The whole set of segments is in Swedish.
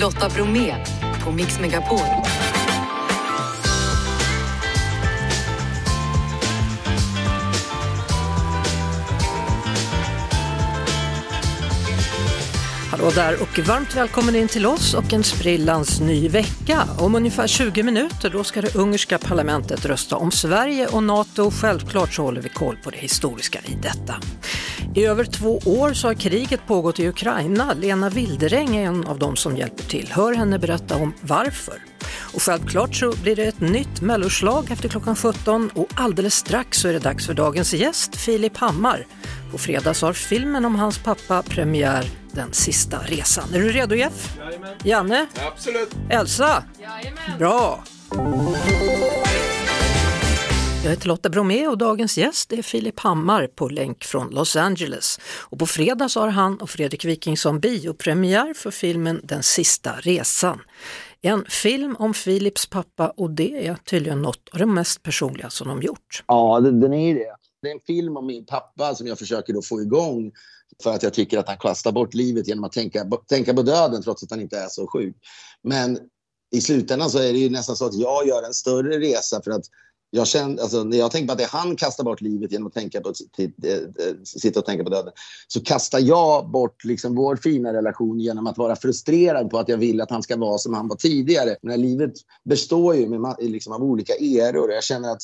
Lotta Bromé på Mix Megapol. Hallå där och varmt välkommen in till oss och en sprillans ny vecka. Om ungefär 20 minuter då ska det ungerska parlamentet rösta om Sverige och NATO. Självklart så håller vi koll på det historiska i detta. I över två år så har kriget pågått i Ukraina. Lena Wilderäng är en av dem som hjälper till. Hör henne berätta om varför. Och självklart så blir det ett nytt melloslag efter klockan 17 och alldeles strax så är det dags för dagens gäst Filip Hammar. På fredag så har filmen om hans pappa premiär Den sista resan. Är du redo Jeff? Jajamän. Janne? Absolut. Elsa? Jajamän. Bra! Jag heter Lotta Bromé och dagens gäst är Filip Hammar på länk från Los Angeles. Och på fredag så har han och Fredrik Wikingsson biopremiär för filmen Den sista resan. En film om Filips pappa och det är tydligen något av det mest personliga som de gjort. Ja, den, är ju det. Det är en film om min pappa som jag försöker då få igång för att jag tycker att han kastar bort livet genom att tänka, tänka på döden trots att han inte är så sjuk. Men i slutändan så är det ju nästan så att jag gör en större resa för att jag känner, alltså, när jag tänker på att det är han kastar bort livet genom att tänka på, till, äh, eh, eh, sitta och tänka på döden så kastar jag bort liksom, vår fina relation genom att vara frustrerad på att jag vill att han ska vara som han var tidigare. Men livet består ju med, liksom, av olika eror. Jag känner att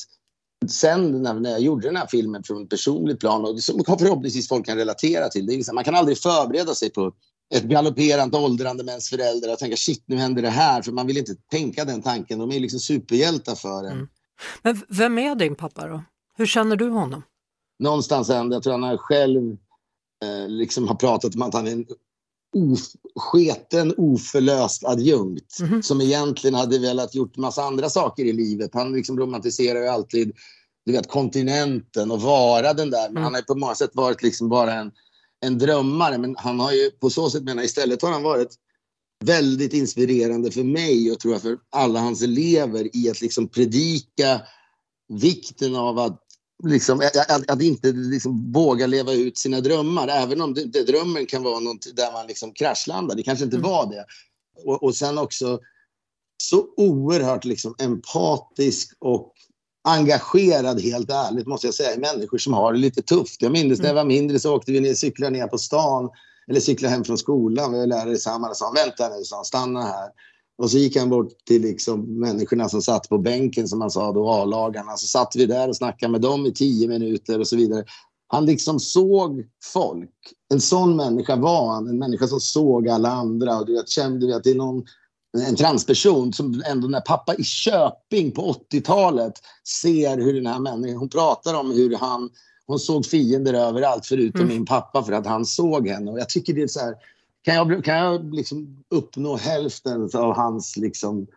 sen när, när jag gjorde den här filmen från ett personligt plan och som förhoppningsvis folk kan relatera till. Det är liksom, man kan aldrig förbereda sig på ett galopperande åldrande med ens föräldrar och tänka shit nu händer det här för man vill inte tänka den tanken. De är liksom superhjältar för en. Mm. Men vem är din pappa då? Hur känner du honom? Någonstans ändå, jag tror han själv eh, liksom har pratat om att han är en sketen, oförlöst adjunkt mm -hmm. som egentligen hade velat gjort massa andra saker i livet. Han liksom romantiserar ju alltid du vet, kontinenten och vara den där. Men mm. han har på många sätt varit liksom bara en, en drömmare. Men han har ju på så sätt, menar istället har han varit väldigt inspirerande för mig och tror jag för alla hans elever i att liksom predika vikten av att liksom, att, att, inte liksom våga leva ut sina drömmar. Även om det, det, drömmen kan vara något där man liksom kraschlandar. Det kanske inte mm. var det. Och, och sen också så oerhört liksom empatisk och engagerad, helt ärligt, måste jag säga, i människor som har det lite tufft. Jag minns när jag var mindre så åkte vi ner, cyklade ner på stan eller cyklade hem från skolan. Vi var lärare samma och sa vänta nu, sa stanna här. Och så gick han bort till liksom människorna som satt på bänken, som man sa då, A-lagarna. Så satt vi där och snackade med dem i tio minuter och så vidare. Han liksom såg folk. En sån människa var han. En människa som såg alla andra. Och du vet, kände vi att det är någon, en transperson som ändå när pappa i Köping på 80-talet ser hur den här människan, hon pratar om hur han, hon såg fiender överallt förutom mm. min pappa för att han såg henne. Och jag tycker det är så här, kan jag, kan jag liksom uppnå hälften av hans liksom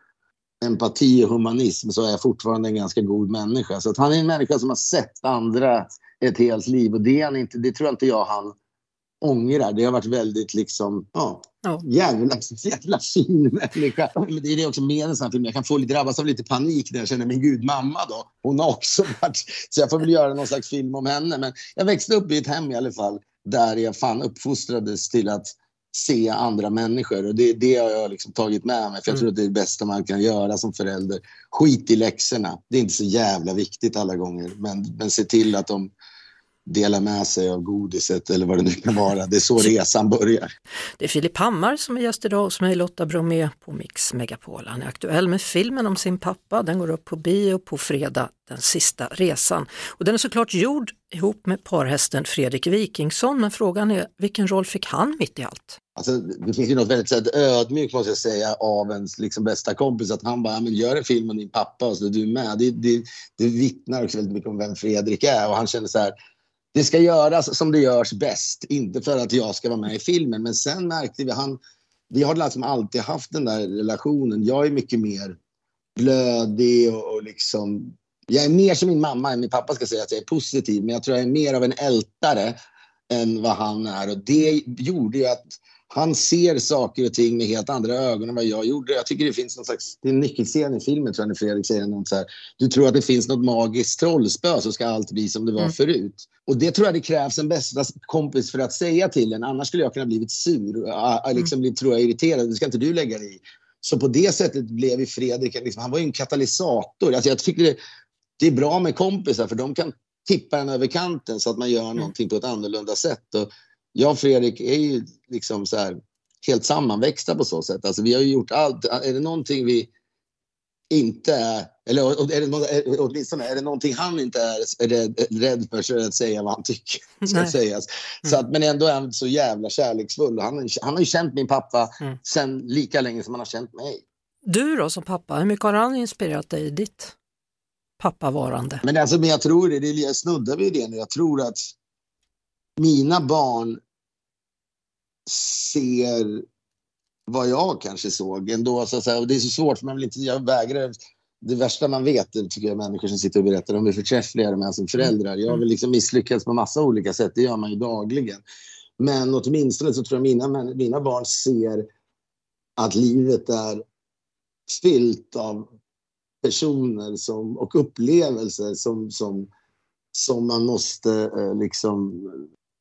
empati och humanism så är jag fortfarande en ganska god människa. Så att han är en människa som har sett andra ett helt liv och det, inte, det tror jag inte jag han ångrar. Det har varit väldigt liksom, ja, ja. Jävla, jävla fin människa. Men det är det också med en sån här film. Jag kan få lite, drabbas av lite panik när jag känner min gud, mamma då. Hon har också varit... Så jag får väl göra någon slags film om henne. Men jag växte upp i ett hem i alla fall där jag fan uppfostrades till att se andra människor. Och det, det har jag liksom tagit med mig, för jag mm. tror att det är det bästa man kan göra som förälder. Skit i läxorna. Det är inte så jävla viktigt alla gånger, men, men se till att de delar med sig av godiset eller vad det nu kan vara. Det är så resan börjar. Det är Filip Hammar som är gäst idag hos mig, Lotta Bromé på Mix Megapol. Han är aktuell med filmen om sin pappa. Den går upp på bio på fredag, Den sista resan. Och den är såklart gjord ihop med parhästen Fredrik Wikingsson, men frågan är vilken roll fick han mitt i allt? Alltså, det finns ju något väldigt så ödmjukt måste jag säga av ens liksom, bästa kompis att han bara, men gör en film om din pappa och så är du med. Det, det, det vittnar också väldigt mycket om vem Fredrik är och han känner så här, det ska göras som det görs bäst, inte för att jag ska vara med i filmen. Men sen märkte vi, han, vi har liksom alltid haft den där relationen. Jag är mycket mer blödig och, och liksom, jag är mer som min mamma än min pappa ska säga att jag är positiv, men jag tror jag är mer av en ältare än vad han är. Och det gjorde ju att han ser saker och ting med helt andra ögon än vad jag gjorde. Jag tycker det finns någon slags, det är en nyckelscen i filmen tror jag när Fredrik säger något så här, du tror att det finns något magiskt trollspö så ska allt bli som det var mm. förut. Och det tror jag det krävs en bästa kompis för att säga till en, annars skulle jag kunna blivit sur, liksom, mm. tror jag irriterad, det ska inte du lägga dig i. Så på det sättet blev ju Fredrik, liksom, han var ju en katalysator. Alltså jag tycker det, det är bra med kompisar för de kan tippa en över kanten så att man gör mm. någonting på ett annorlunda sätt. Och jag och Fredrik är ju liksom så här, helt sammanväxta på så sätt. Alltså vi har ju gjort allt. Är det någonting vi inte är, eller är det, åtminstone är det någonting han inte är, rädd, rädd för så är det att säga vad han tycker ska sägas. Så att, men ändå är han så jävla kärleksfull. Han, han har ju känt min pappa mm. sen lika länge som han har känt mig. Du då som pappa, hur mycket har han inspirerat dig i ditt pappavarande? Men, alltså, men jag tror det, det jag snuddar vid det nu. Jag tror att mina barn ser vad jag kanske såg ändå. Så att säga. Och det är så svårt, för man vill inte, jag vägrar. Det värsta man vet tycker jag människor som sitter och berättar om hur förträffliga de är som föräldrar. Jag har väl liksom misslyckats på massa olika sätt, det gör man ju dagligen. Men åtminstone så tror jag mina, mina barn ser att livet är fyllt av personer som, och upplevelser som, som, som man måste eh, liksom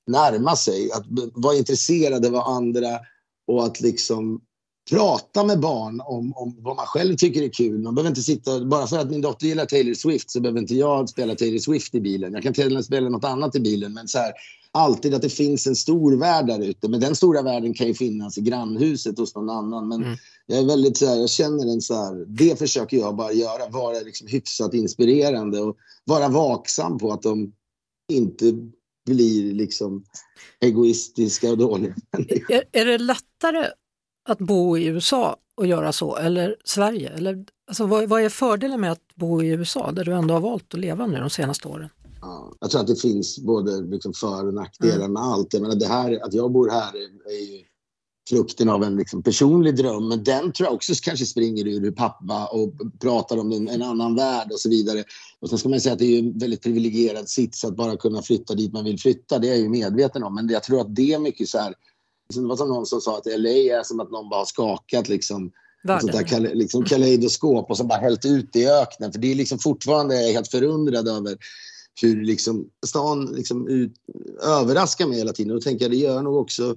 närma sig. Att vara intresserad av andra och att liksom prata med barn om, om vad man själv tycker är kul. Man behöver inte sitta, bara för att min dotter gillar Taylor Swift så behöver inte jag spela Taylor Swift i bilen. Jag kan till och med spela något annat i bilen. Men så här, alltid att det finns en stor värld där ute. Men den stora världen kan ju finnas i grannhuset hos någon annan. Men mm. jag är väldigt så här, jag känner en så här, det försöker jag bara göra. Vara liksom hyfsat inspirerande och vara vaksam på att de inte blir liksom egoistiska och dåliga är, är det lättare att bo i USA och göra så eller Sverige? Eller, alltså, vad, vad är fördelen med att bo i USA där du ändå har valt att leva nu de senaste åren? Ja, jag tror att det finns både liksom för och nackdelar mm. med allt. Jag menar, det här, att jag bor här är, är ju frukten av en liksom personlig dröm. Men den tror jag också kanske springer ur pappa och pratar om en, en, annan värld och så vidare. Och sen ska man säga att det är en väldigt privilegierad sits att bara kunna flytta dit man vill flytta. Det är jag ju medveten om. Men jag tror att det är mycket så här. Det var som någon som sa att LA är som att någon bara har skakat liksom. Sånt där liksom kaleidoskop och så bara hällt ut i öknen. För det är liksom fortfarande jag är helt förundrad över hur liksom stan liksom ut, överraskar mig hela tiden. Och då tänker jag det gör nog också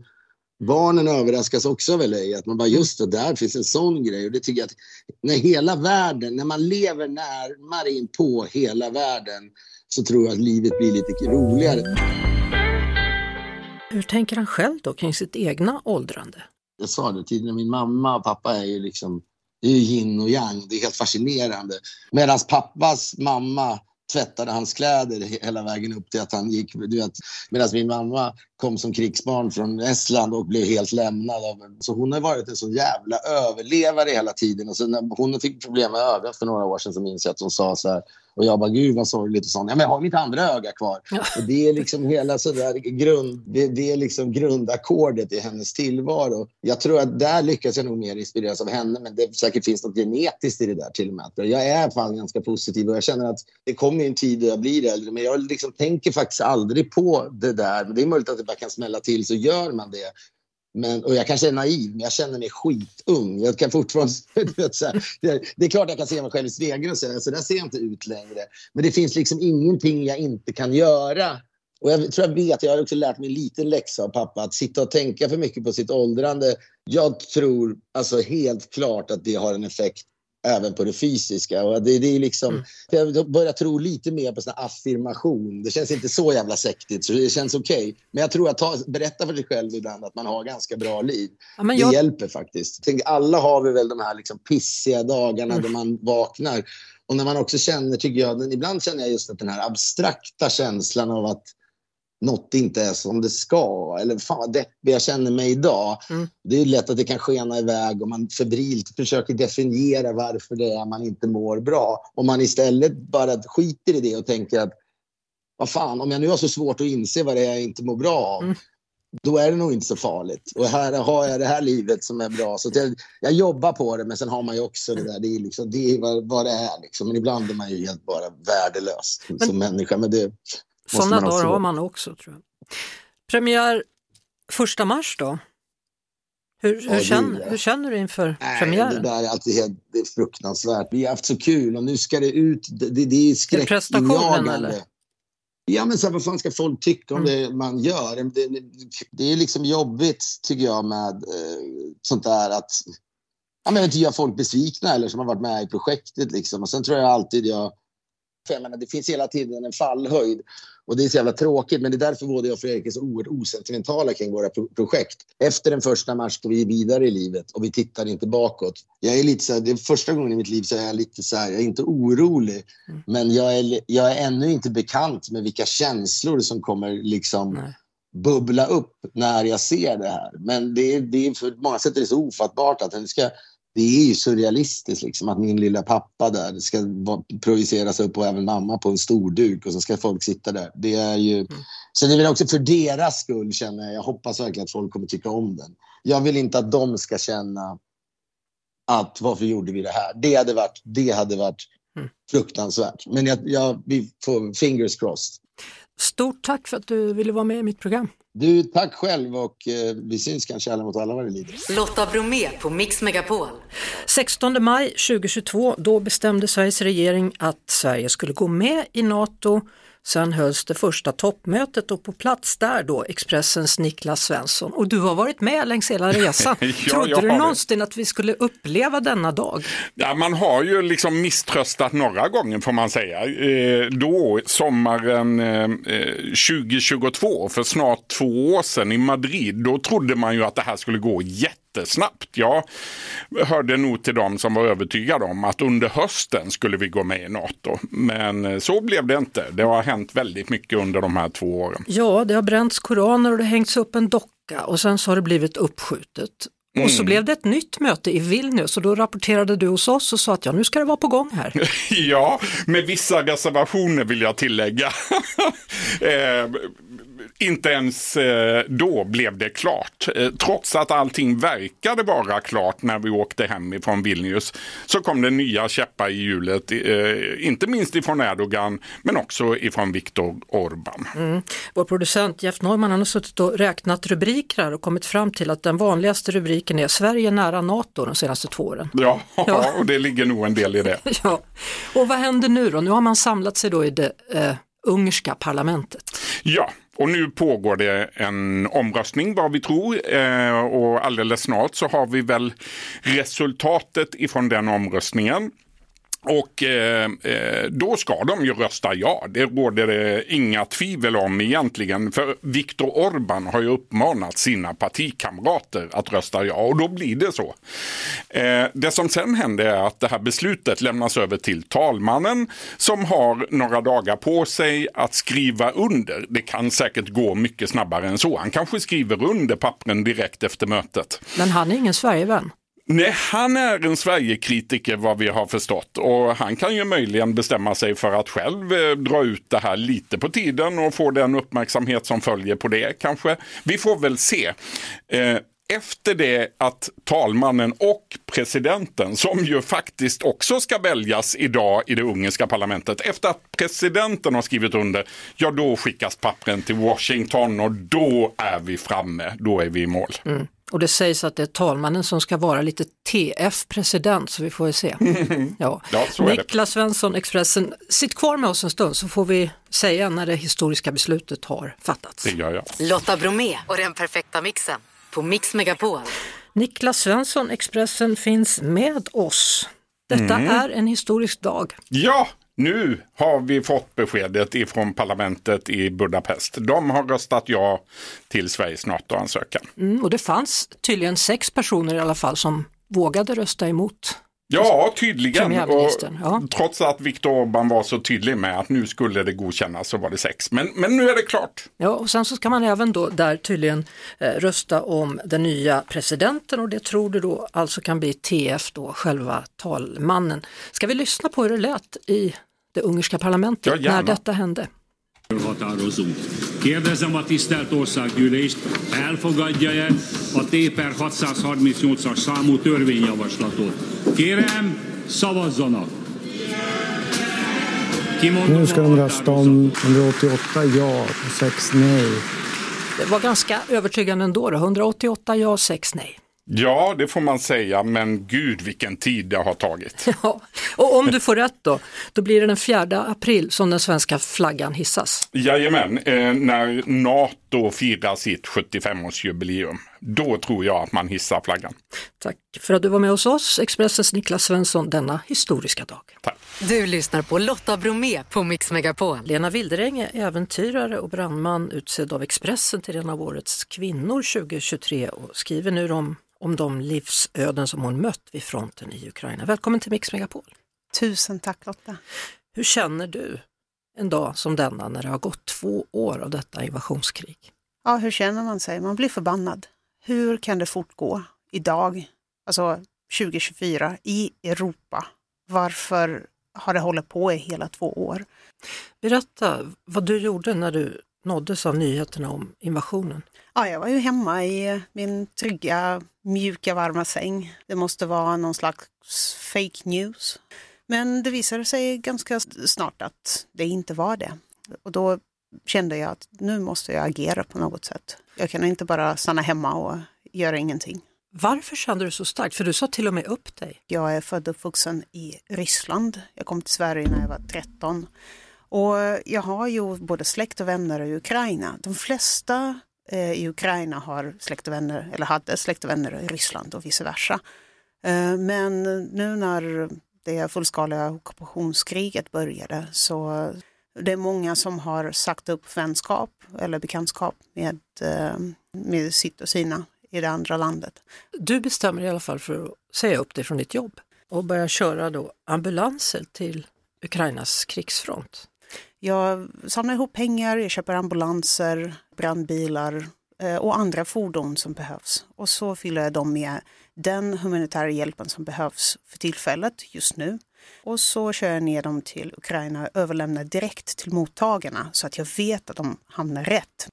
barnen överraskas också av LA. Att man bara, just det, där finns en sån grej. Och det tycker jag att när hela världen, när man lever närmare in på hela världen så tror jag att livet blir lite roligare. Hur tänker han själv då kring sitt egna åldrande? Jag sa det tidigare, min mamma och pappa är ju liksom, det är yin och yang. Det är helt fascinerande. Medan pappas mamma tvättade hans kläder hela vägen upp till att han gick. Du vet, medan min mamma kom som krigsbarn från Estland och blev helt lämnad. Av, så hon har varit en sån jävla överlevare hela tiden. Och så när hon fick problem med ögat för några år sedan så minns jag att hon sa så här. Och jag bara, gud vad sorgligt och sånt. Ja, men jag har mitt andra öga kvar. Ja. Och det är liksom hela sådär grund, det, det är liksom grundackordet i hennes tillvaro. Jag tror att där lyckas jag nog mer inspireras av henne. Men det säkert finns något genetiskt i det där till och med. Jag är fan ganska positiv och jag känner att det kommer en tid då jag blir äldre. Men jag liksom tänker faktiskt aldrig på det där. Det är möjligt att det bara kan smälla till så gör man det. Men, och jag kanske är naiv, men jag känner mig skitung. Jag kan fortfarande, vet, så här, det, det, är klart jag kan se mig själv i spegeln och säga så där ser jag inte ut längre. Men det finns liksom ingenting jag inte kan göra. Och jag tror jag vet, jag har också lärt mig en liten läxa av pappa, att sitta och tänka för mycket på sitt åldrande. Jag tror alltså helt klart att det har en effekt även på det fysiska. Och det, det är liksom, mm. Jag börjar tro lite mer på sån affirmation. Det känns inte så jävla sektigt, så det känns okej. Okay. Men jag tror att ta, berätta för sig själv ibland att man har ganska bra liv. Ja, det jag... hjälper faktiskt. Tänk, alla har vi väl de här liksom pissiga dagarna mm. då man vaknar. Och när man också känner, tycker jag, ibland känner jag just att den här abstrakta känslan av att något inte är som det ska. Eller fan vad deppig jag känner mig idag. Mm. Det är lätt att det kan skena iväg och man febrilt försöker definiera varför det är man inte mår bra. Om man istället bara skiter i det och tänker att vad fan, om jag nu har så svårt att inse vad det är jag inte mår bra av, mm. då är det nog inte så farligt. Och här har jag det här livet som är bra. Så jag, jag, jobbar på det, men sen har man ju också det där. Det är, liksom, det är vad, vad det är. Liksom. Men ibland är man ju helt bara värdelös men, som människa. Men det, sådana dagar har man också tror jag. Premiär första mars då? Hur, hur, Ja, det- känner, hur känner du inför Nej, premiären? det där är alltid helt det är fruktansvärt. Vi har haft så kul och nu ska det ut. Det, det, det är det skräckinjagande. eller? Ja, men så här, vad fan ska folk tycka om det man gör? Det, det är liksom jobbigt, tycker jag, med eh, sånt där att ja, men, att göra folk besvikna eller som har varit med i projektet. Liksom. Och sen tror jag alltid jag... För jag menar, det finns hela tiden en fallhöjd och det är så jävla tråkigt. Men det är därför både jag och Fredrik är så oerhört osentimentala kring våra pro- projekt. Efter den första mars går vi vidare i livet och vi tittar inte bakåt. Jag är lite så här, det är första gången i mitt liv så är jag lite så här, jag är inte orolig. Men jag är, jag är ännu inte bekant med vilka känslor som kommer liksom Nej. bubbla upp när jag ser det här. Men det är, det är för många sätt är det så ofattbart att den ska det är ju surrealistiskt liksom, att min lilla pappa där ska projiceras upp och även mamma på en stor duk och så ska folk sitta där. Det är ju... Så det är väl också för deras skull känner jag. Jag hoppas verkligen att folk kommer tycka om den. Jag vill inte att de ska känna att varför gjorde vi det här? Det hade varit, det hade varit Mm. fruktansvärt. Men jag, jag, vi får fingers crossed. Stort tack för att du ville vara med i mitt program. Du, tack själv och eh, vi syns kanske alla mot alla vad det lider. Lotta Bromé på Mix Megapol. 16 maj 2022, då bestämde Sveriges regering att Sverige skulle gå med i NATO. Sen hölls det första toppmötet och på plats där då Expressens Niklas Svensson. Och du har varit med längs hela resan. Ja, Trodde du har det. någonsin att vi skulle uppleva denna dag? Ja, man har ju liksom misströstat några gånger får man säga. Eh, då, sommaren eh, eh, 2022, för snart två år sedan i Madrid, då trodde man ju att det här skulle gå jättesnabbt. Jag hörde nog till dem som var övertygade om att under hösten skulle vi gå med i NATO. Men eh, så blev det inte. Det har hänt väldigt mycket under de här två åren. Ja, det har bränts koraner och det har hängts upp en docka och sen så har det blivit uppskjutet. Och Mm. så blev det ett nytt möte i Vilnius och då rapporterade du hos oss och sa att ja, nu ska det vara på gång här. Ja, med vissa reservationer vill jag tillägga. eh, inte ens eh, då blev det klart. Eh, trots att allting verkade vara klart när vi åkte hem ifrån Vilnius så kom det nya käppar i hjulet. Eh, inte minst ifrån Erdogan men också ifrån Viktor Orbán. Vår producent Jeff Neumann han har suttit och räknat rubriker här och kommit fram till att den vanligaste rubriken är Sverige nära NATO de senaste två åren. Ja, Ja. och det ligger nog en del i det. Ja. Och vad händer nu då? Nu har man samlat sig då i det eh, ungerska parlamentet. Ja, och nu pågår det en omröstning vad vi tror eh, och alldeles snart så har vi väl resultatet ifrån den omröstningen. Och eh, eh, då ska de ju rösta ja, det råder det inga tvivel om egentligen. För Viktor Orbán har ju uppmanat sina partikamrater att rösta ja och då blir det så. Eh, det som sen händer är att det här beslutet lämnas över till talmannen som har några dagar på sig att skriva under. Det kan säkert gå mycket snabbare än så. Han kanske skriver under pappren direkt efter mötet. Men han är ingen Sverigevän. Nej, han är en Sverigekritiker vad vi har förstått och han kan ju möjligen bestämma sig för att själv eh, dra ut det här lite på tiden och få den uppmärksamhet som följer på det kanske. Vi får väl se. Eh, efter det att talmannen och presidenten, som ju faktiskt också ska väljas idag i det ungerska parlamentet, efter att presidenten har skrivit under, ja då skickas pappren till Washington och då är vi framme, då är vi i mål. Och det sägs att det är talmannen som ska vara lite TF-president, så vi får ju se. Ja. Ja. Niklas Svensson, Expressen, sitt kvar med oss en stund så får vi säga när det historiska beslutet har fattats. Det gör jag. Lotta Bromé och den perfekta mixen på Mix Megapol. Niklas Svensson, Expressen, finns med oss. Detta Mm. är en historisk dag. Ja, nu har vi fått beskedet ifrån parlamentet i Budapest. De har röstat ja till Sveriges NATO-ansökan. Mm, och det fanns tydligen sex personer i alla fall som vågade rösta emot. Ja, tydligen. Ja. Trots att Viktor Orbán var så tydlig med att nu skulle det godkännas så var det sex. Men, men nu är det klart. Ja, och sen så ska man även då där tydligen eh, rösta om den nya presidenten och det tror du då alltså kan bli TF då, själva talmannen. Ska vi lyssna på hur det lät i det ungerska parlamentet Ja, när detta hände? Határozunk. Kérdezem a tisztelt országgyűlést, elfogadja-e a T per 638-as számú törvényjavaslatot? Kérem, szavazzanak! Kimondom Nu ska de rösta om határozatot. 188 ja och 6 nej. Det var ganska övertygande ändå, då. 188 ja, 6 nej. Ja, det får man säga, men gud vilken tid det har tagit. Ja. Och om du får rätt då, då blir det den 4 april som den svenska flaggan hissas. Jajamän, eh, när NATO firar sitt 75-årsjubileum, då tror jag att man hissar flaggan. Tack för att du var med hos oss, Expressens Niklas Svensson, denna historiska dag. Tack. Du lyssnar på Lotta Bromé på Mix Megapol. Lena Wildereng är äventyrare och brandman utsedd av Expressen till en av årets kvinnor 2023 och skriver nu om, om de livsöden som hon mött vid fronten i Ukraina. Välkommen till Mix Megapol. Tusen tack Lotta. Hur känner du en dag som denna när det har gått två år av detta invasionskrig? Ja, hur känner man sig? Man blir förbannad. Hur kan det fortgå idag, alltså 2024, i Europa? Varför har det hållit på i hela två år? Berätta vad du gjorde när du nåddes av nyheterna om invasionen. Ja, jag var ju hemma i min trygga, mjuka, varma säng. Det måste vara någon slags fake news. Men det visade sig ganska snart att det inte var det. Och då kände jag att nu måste jag agera på något sätt. Jag kan inte bara stanna hemma och göra ingenting. Varför kände du så starkt? För du sa till och med upp dig. Jag är född och uppvuxen i Ryssland. Jag kom till Sverige när jag var 13. Och jag har ju både släkt och vänner i Ukraina. De flesta eh, i Ukraina har släkt och vänner, eller hade släkt och vänner i Ryssland och vice versa. Eh, men nu när det fullskaliga ockupationskriget började så det är många som har sagt upp vänskap eller bekantskap med, eh, med sitt och sina i det andra landet. Du bestämmer i alla fall för att säga upp dig från ditt jobb och börja köra då ambulanser till Ukrainas krigsfront. Jag samlar ihop pengar, jag köper ambulanser, brandbilar eh, och andra fordon som behövs. Och så fyller jag dem med den humanitära hjälpen som behövs för tillfället just nu. Och så kör jag ner dem till Ukraina och överlämnar direkt till mottagarna så att jag vet att de hamnar rätt.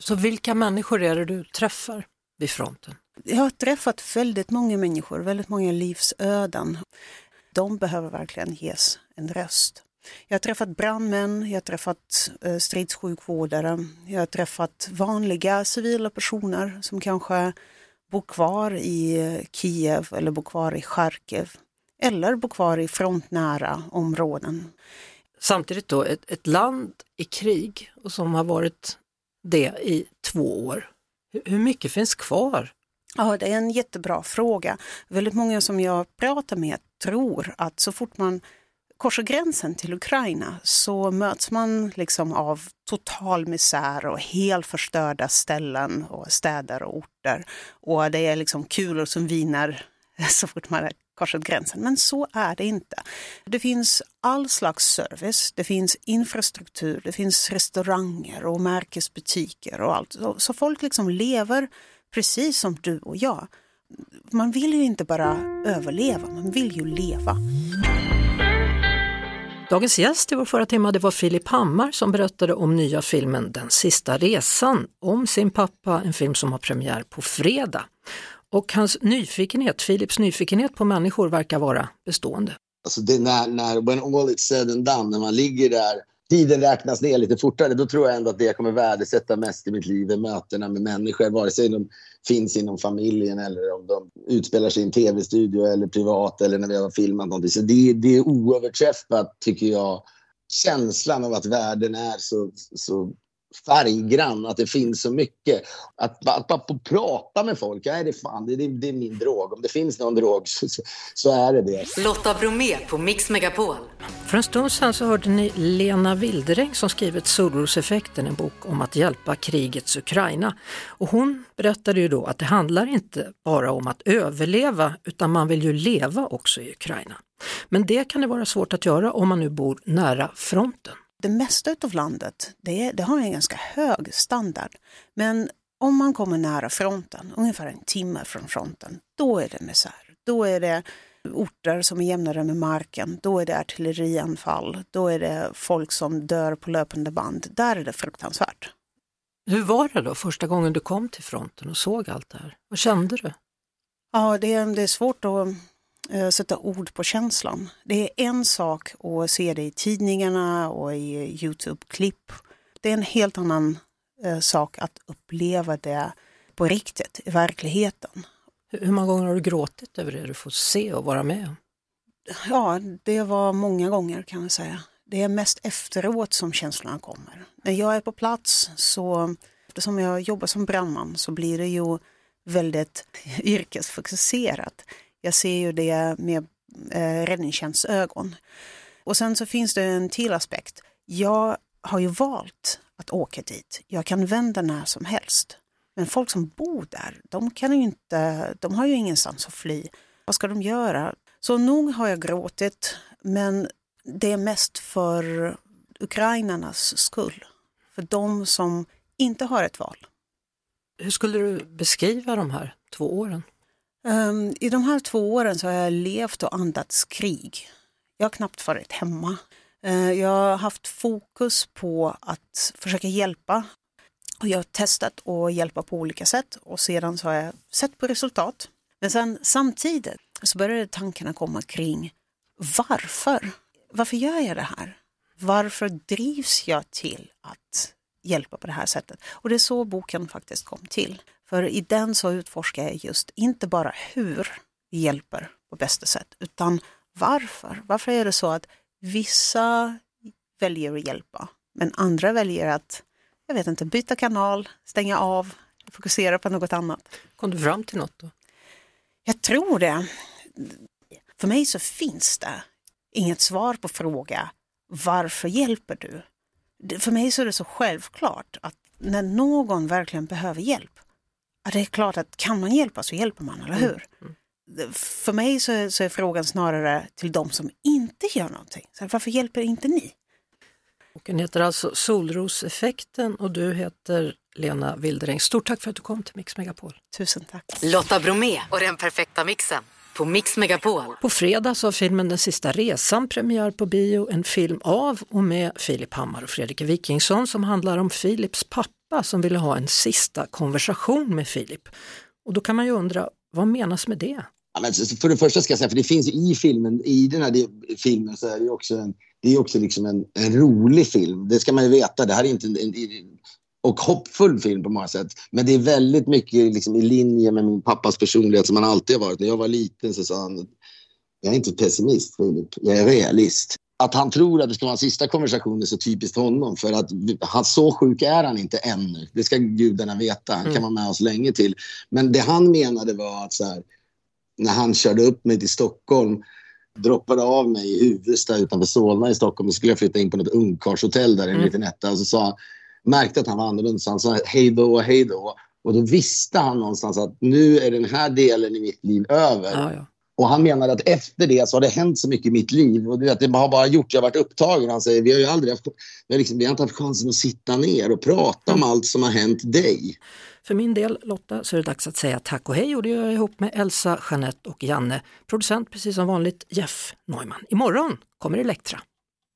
Så vilka människor är det du träffar vid fronten? Jag har träffat väldigt många människor, väldigt många livsöden. De behöver verkligen ges en röst. Jag har träffat brandmän, jag har träffat eh, stridssjukvårdare, jag har träffat vanliga civila personer som kanske bor kvar i Kiev eller bor kvar i Charkiv eller bor kvar i frontnära områden. Samtidigt då ett, ett land i krig och som har varit det i två år. Hur, hur mycket finns kvar? Ja, det är en jättebra fråga. Väldigt många som jag pratar med tror att så fort man korsar gränsen till Ukraina så möts man liksom av total misär och helt förstörda ställen och städer och orter. Och det är liksom kulor som viner så fort man har korsat gränsen. Men så är det inte. Det finns all slags service, det finns infrastruktur, det finns restauranger och märkesbutiker och allt. Så folk liksom lever precis som du och jag. Man vill ju inte bara överleva, man vill ju leva. Dagens gäst i vår förra timme det var Filip Hammar som berättade om nya filmen Den sista resan om sin pappa, en film som har premiär på fredag. Och hans nyfikenhet, Filips nyfikenhet på människor verkar vara bestående. Alltså det när, när, when all is said and done, när man ligger där, tiden räknas ner lite fortare, då tror jag ändå att det jag kommer värdesätta mest i mitt liv är mötena med människor, vare sig de finns inom familjen eller om de utspelar sig i en tv-studio eller privat eller när vi har filmat någonting. Så det, det är oöverträffat, tycker jag, känslan av att världen är så, så färggrann, att det finns så mycket. Att, att bara få prata med folk, ja, det, är fan, det, det är min drog. Om det finns någon drog så, så, så är det det. Lotta Bromé på Mix Megapol. För en stund sedan så hörde ni Lena Wildereng som skrivit Solroseffekten, en bok om att hjälpa krigets Ukraina. Och hon berättade ju då att det handlar inte bara om att överleva utan man vill ju leva också i Ukraina. Men det kan det vara svårt att göra om man nu bor nära fronten det mesta av landet det, det har en ganska hög standard. Men om man kommer nära fronten, ungefär en timme från fronten, då är det misär. Då är det orter som är jämnare med marken, då är det artillerianfall, då är det folk som dör på löpande band. Där är det fruktansvärt. Hur var det då första gången du kom till fronten och såg allt det här? Vad kände du? Ja, det är, det är svårt att sätta ord på känslan. Det är en sak att se det i tidningarna och i Youtube-klipp. Det är en helt annan eh, sak att uppleva det på riktigt, i verkligheten. Hur många gånger har du gråtit över det du får se och vara med om? Ja, det var många gånger kan jag säga. Det är mest efteråt som känslorna kommer. När jag är på plats så, eftersom jag jobbar som brandman så blir det ju väldigt yrkesfokuserat. Jag ser ju det med eh, räddningstjänstögon. Och sen så finns det en till aspekt. Jag har ju valt att åka dit. Jag kan vända när som helst. Men folk som bor där, de, kan ju inte, de har ju ingenstans att fly. Vad ska de göra? Så nog har jag gråtit, men det är mest för ukrainarnas skull. För de som inte har ett val. Hur skulle du beskriva de här två åren? Um, I de här två åren så har jag levt och andats krig. Jag har knappt varit hemma. Uh, jag har haft fokus på att försöka hjälpa. Och jag har testat att hjälpa på olika sätt och sedan så har jag sett på resultat. Men sen samtidigt så började tankarna komma kring varför? Varför gör jag det här? Varför drivs jag till att hjälpa på det här sättet? Och det är så boken faktiskt kom till. För i den så utforskar jag just inte bara hur vi hjälper på bästa sätt, utan varför. Varför är det så att vissa väljer att hjälpa, men andra väljer att, jag vet inte, byta kanal, stänga av, fokusera på något annat. Kom du fram till något då? Jag tror det. För mig så finns det inget svar på fråga varför hjälper du? För mig så är det så självklart att när någon verkligen behöver hjälp, ja, det är klart att kan man hjälpa så hjälper man, eller hur? Mm. Mm. För mig så är, så är, frågan snarare till de som inte gör någonting. Så varför hjälper inte ni? Boken heter alltså Solroseffekten och du heter Lena Wildereng. Stort tack för att du kom till Mix Megapol. Tusen tack. Lotta Bromé och den perfekta mixen på Mix Megapol. På fredag så har filmen Den sista resan premiär på bio, en film av och med Filip Hammar och Fredrik Wikingsson som handlar om Filips pappa som ville ha en sista konversation med Filip. Och då kan man ju undra, vad menas med det? Ja, men för det första ska jag säga, för det finns i filmen, i den här filmen så är det också en, det är också liksom en, en rolig film. Det ska man ju veta. Det här är inte en, en, och hoppfull film på många sätt. Men det är väldigt mycket liksom, i linje med min pappas personlighet som han alltid har varit. När jag var liten så sa han, jag är inte pessimist Filip, jag är realist. Att han tror att det ska vara en sista konversation är så typiskt honom. För att han, så sjuk är han inte ännu. Det ska gudarna veta. Han kan mm. vara med oss länge till. Men det han menade var att så här, när han körde upp mig till Stockholm droppade av mig i Huvudsta utanför Solna i Stockholm och skulle jag flytta in på något ungkarlshotell där i en mm. liten etta. Och så sa han, märkte att han var annorlunda så han sa hej då, hej då. Och då visste han någonstans att nu är den här delen i mitt liv över. Ja, ja. Och han menade att efter det så har det hänt så mycket i mitt liv. Och det, det har bara gjort, jag har varit upptagen. Han säger, vi har ju aldrig haft, vi har, liksom, vi har inte haft chansen att sitta ner och prata om allt som har hänt dig. För min del Lotta så är det dags att säga tack och hej och det gör jag ihop med Elsa, Jeanette och Janne. Producent precis som vanligt Jeff Neumann. Imorgon kommer Elektra.